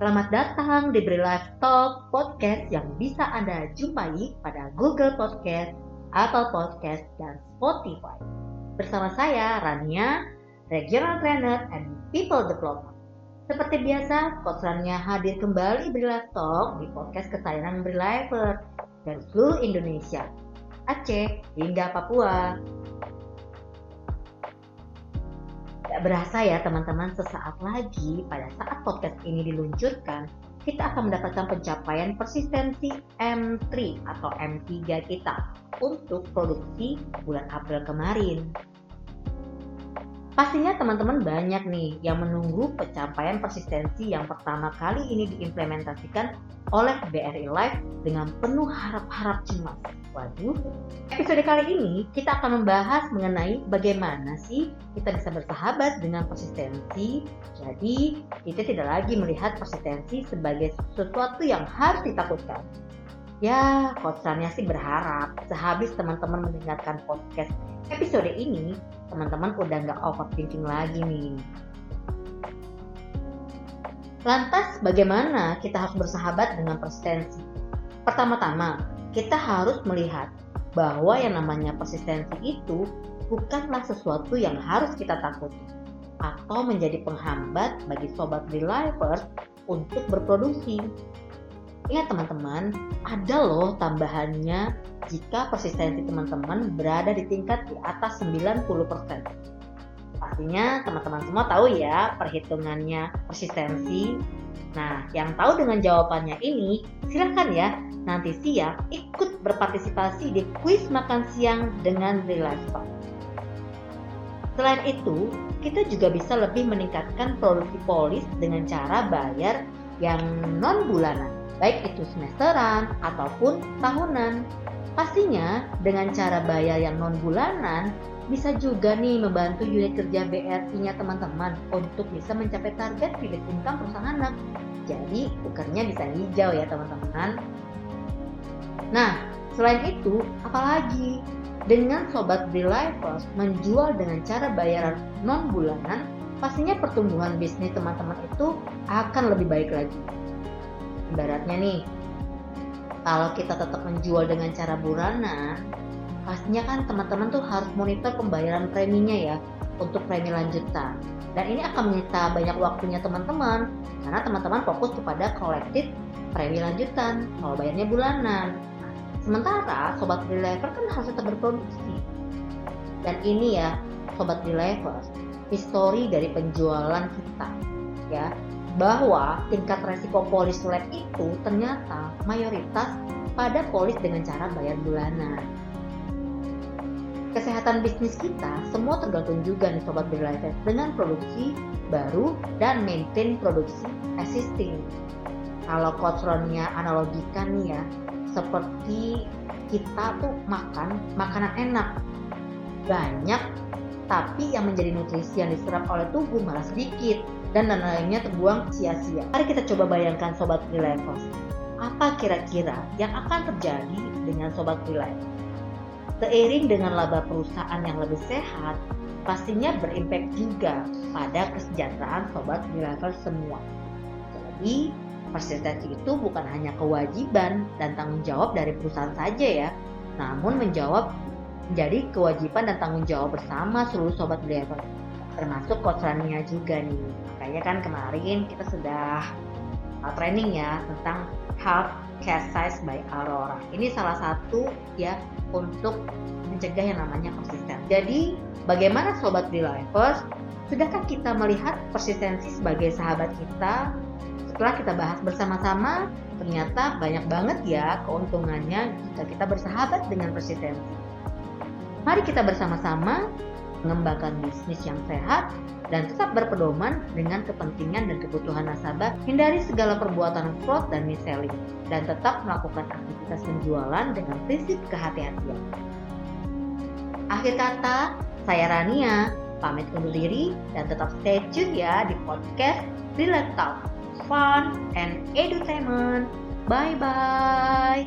Selamat datang di Bri Live Talk Podcast yang bisa Anda jumpai pada Google Podcast, Apple Podcast, dan Spotify. Bersama saya, Rania, Regional Trainer and People Development. Seperti biasa, Coach Rania hadir kembali Bri Live Talk di podcast kesayangan Bri Liver dan seluruh Indonesia, Aceh hingga Papua. Gak berasa ya teman-teman sesaat lagi pada saat podcast ini diluncurkan kita akan mendapatkan pencapaian persistensi M3 atau M3 kita untuk produksi bulan April kemarin. Pastinya teman-teman banyak nih yang menunggu pencapaian persistensi yang pertama kali ini diimplementasikan oleh BRI Live dengan penuh harap-harap cemas. Waduh, episode kali ini kita akan membahas mengenai bagaimana sih kita bisa bersahabat dengan persistensi. Jadi, kita tidak lagi melihat persistensi sebagai sesuatu yang harus ditakutkan. Ya, kosannya sih berharap sehabis teman-teman mendengarkan podcast episode ini, teman-teman udah nggak overthinking lagi nih. Lantas bagaimana kita harus bersahabat dengan persistensi? Pertama-tama, kita harus melihat bahwa yang namanya persistensi itu bukanlah sesuatu yang harus kita takuti atau menjadi penghambat bagi sobat relivers untuk berproduksi. Ingat teman-teman, ada loh tambahannya jika persistensi teman-teman berada di tingkat di atas 90%. Pastinya teman-teman semua tahu ya perhitungannya persistensi. Nah, yang tahu dengan jawabannya ini, silahkan ya nanti siang ikut berpartisipasi di kuis makan siang dengan Relax Selain itu, kita juga bisa lebih meningkatkan produksi polis dengan cara bayar yang non bulanan, baik itu semesteran ataupun tahunan. Pastinya dengan cara bayar yang non bulanan bisa juga nih membantu unit kerja BRI-nya teman-teman untuk bisa mencapai target pilih income perusahaan anak. Jadi ukurnya bisa hijau ya teman-teman. Nah, selain itu, apalagi dengan sobat Belivers menjual dengan cara bayaran non bulanan, pastinya pertumbuhan bisnis teman-teman itu akan lebih baik lagi. Ibaratnya nih, kalau kita tetap menjual dengan cara bulanan, pastinya kan teman-teman tuh harus monitor pembayaran preminya ya untuk premi lanjutan. Dan ini akan menyita banyak waktunya teman-teman karena teman-teman fokus kepada kolektif premi lanjutan kalau bayarnya bulanan. Sementara sobat reliever kan harus tetap berproduksi. Dan ini ya sobat reliever, histori dari penjualan kita ya bahwa tingkat resiko polis lab itu ternyata mayoritas pada polis dengan cara bayar bulanan. Kesehatan bisnis kita semua tergantung juga nih sobat berlife dengan produksi baru dan maintain produksi existing. Kalau kotronnya analogikan nih ya, seperti kita tuh makan makanan enak banyak tapi yang menjadi nutrisi yang diserap oleh tubuh malah sedikit dan dan lainnya terbuang sia-sia. Mari kita coba bayangkan Sobat Relevos. Apa kira-kira yang akan terjadi dengan Sobat Relevos? Seiring dengan laba perusahaan yang lebih sehat, pastinya berimpact juga pada kesejahteraan Sobat Relevos semua. Jadi, persistensi itu bukan hanya kewajiban dan tanggung jawab dari perusahaan saja ya, namun menjawab menjadi kewajiban dan tanggung jawab bersama seluruh sobat driver termasuk coachannya juga nih. Makanya kan kemarin kita sudah uh, training ya tentang health cash size by Aurora. Ini salah satu ya untuk mencegah yang namanya persisten. Jadi bagaimana sobat drivers sudahkah kita melihat persistensi sebagai sahabat kita? Setelah kita bahas bersama-sama ternyata banyak banget ya keuntungannya jika kita bersahabat dengan persistensi. Mari kita bersama-sama mengembangkan bisnis yang sehat, dan tetap berpedoman dengan kepentingan dan kebutuhan nasabah, hindari segala perbuatan fraud dan mis-selling, dan tetap melakukan aktivitas penjualan dengan prinsip kehati-hatian. Akhir kata, saya Rania, pamit undur diri dan tetap stay tune ya di podcast Relax Talk, Fun and Edutainment. Bye-bye!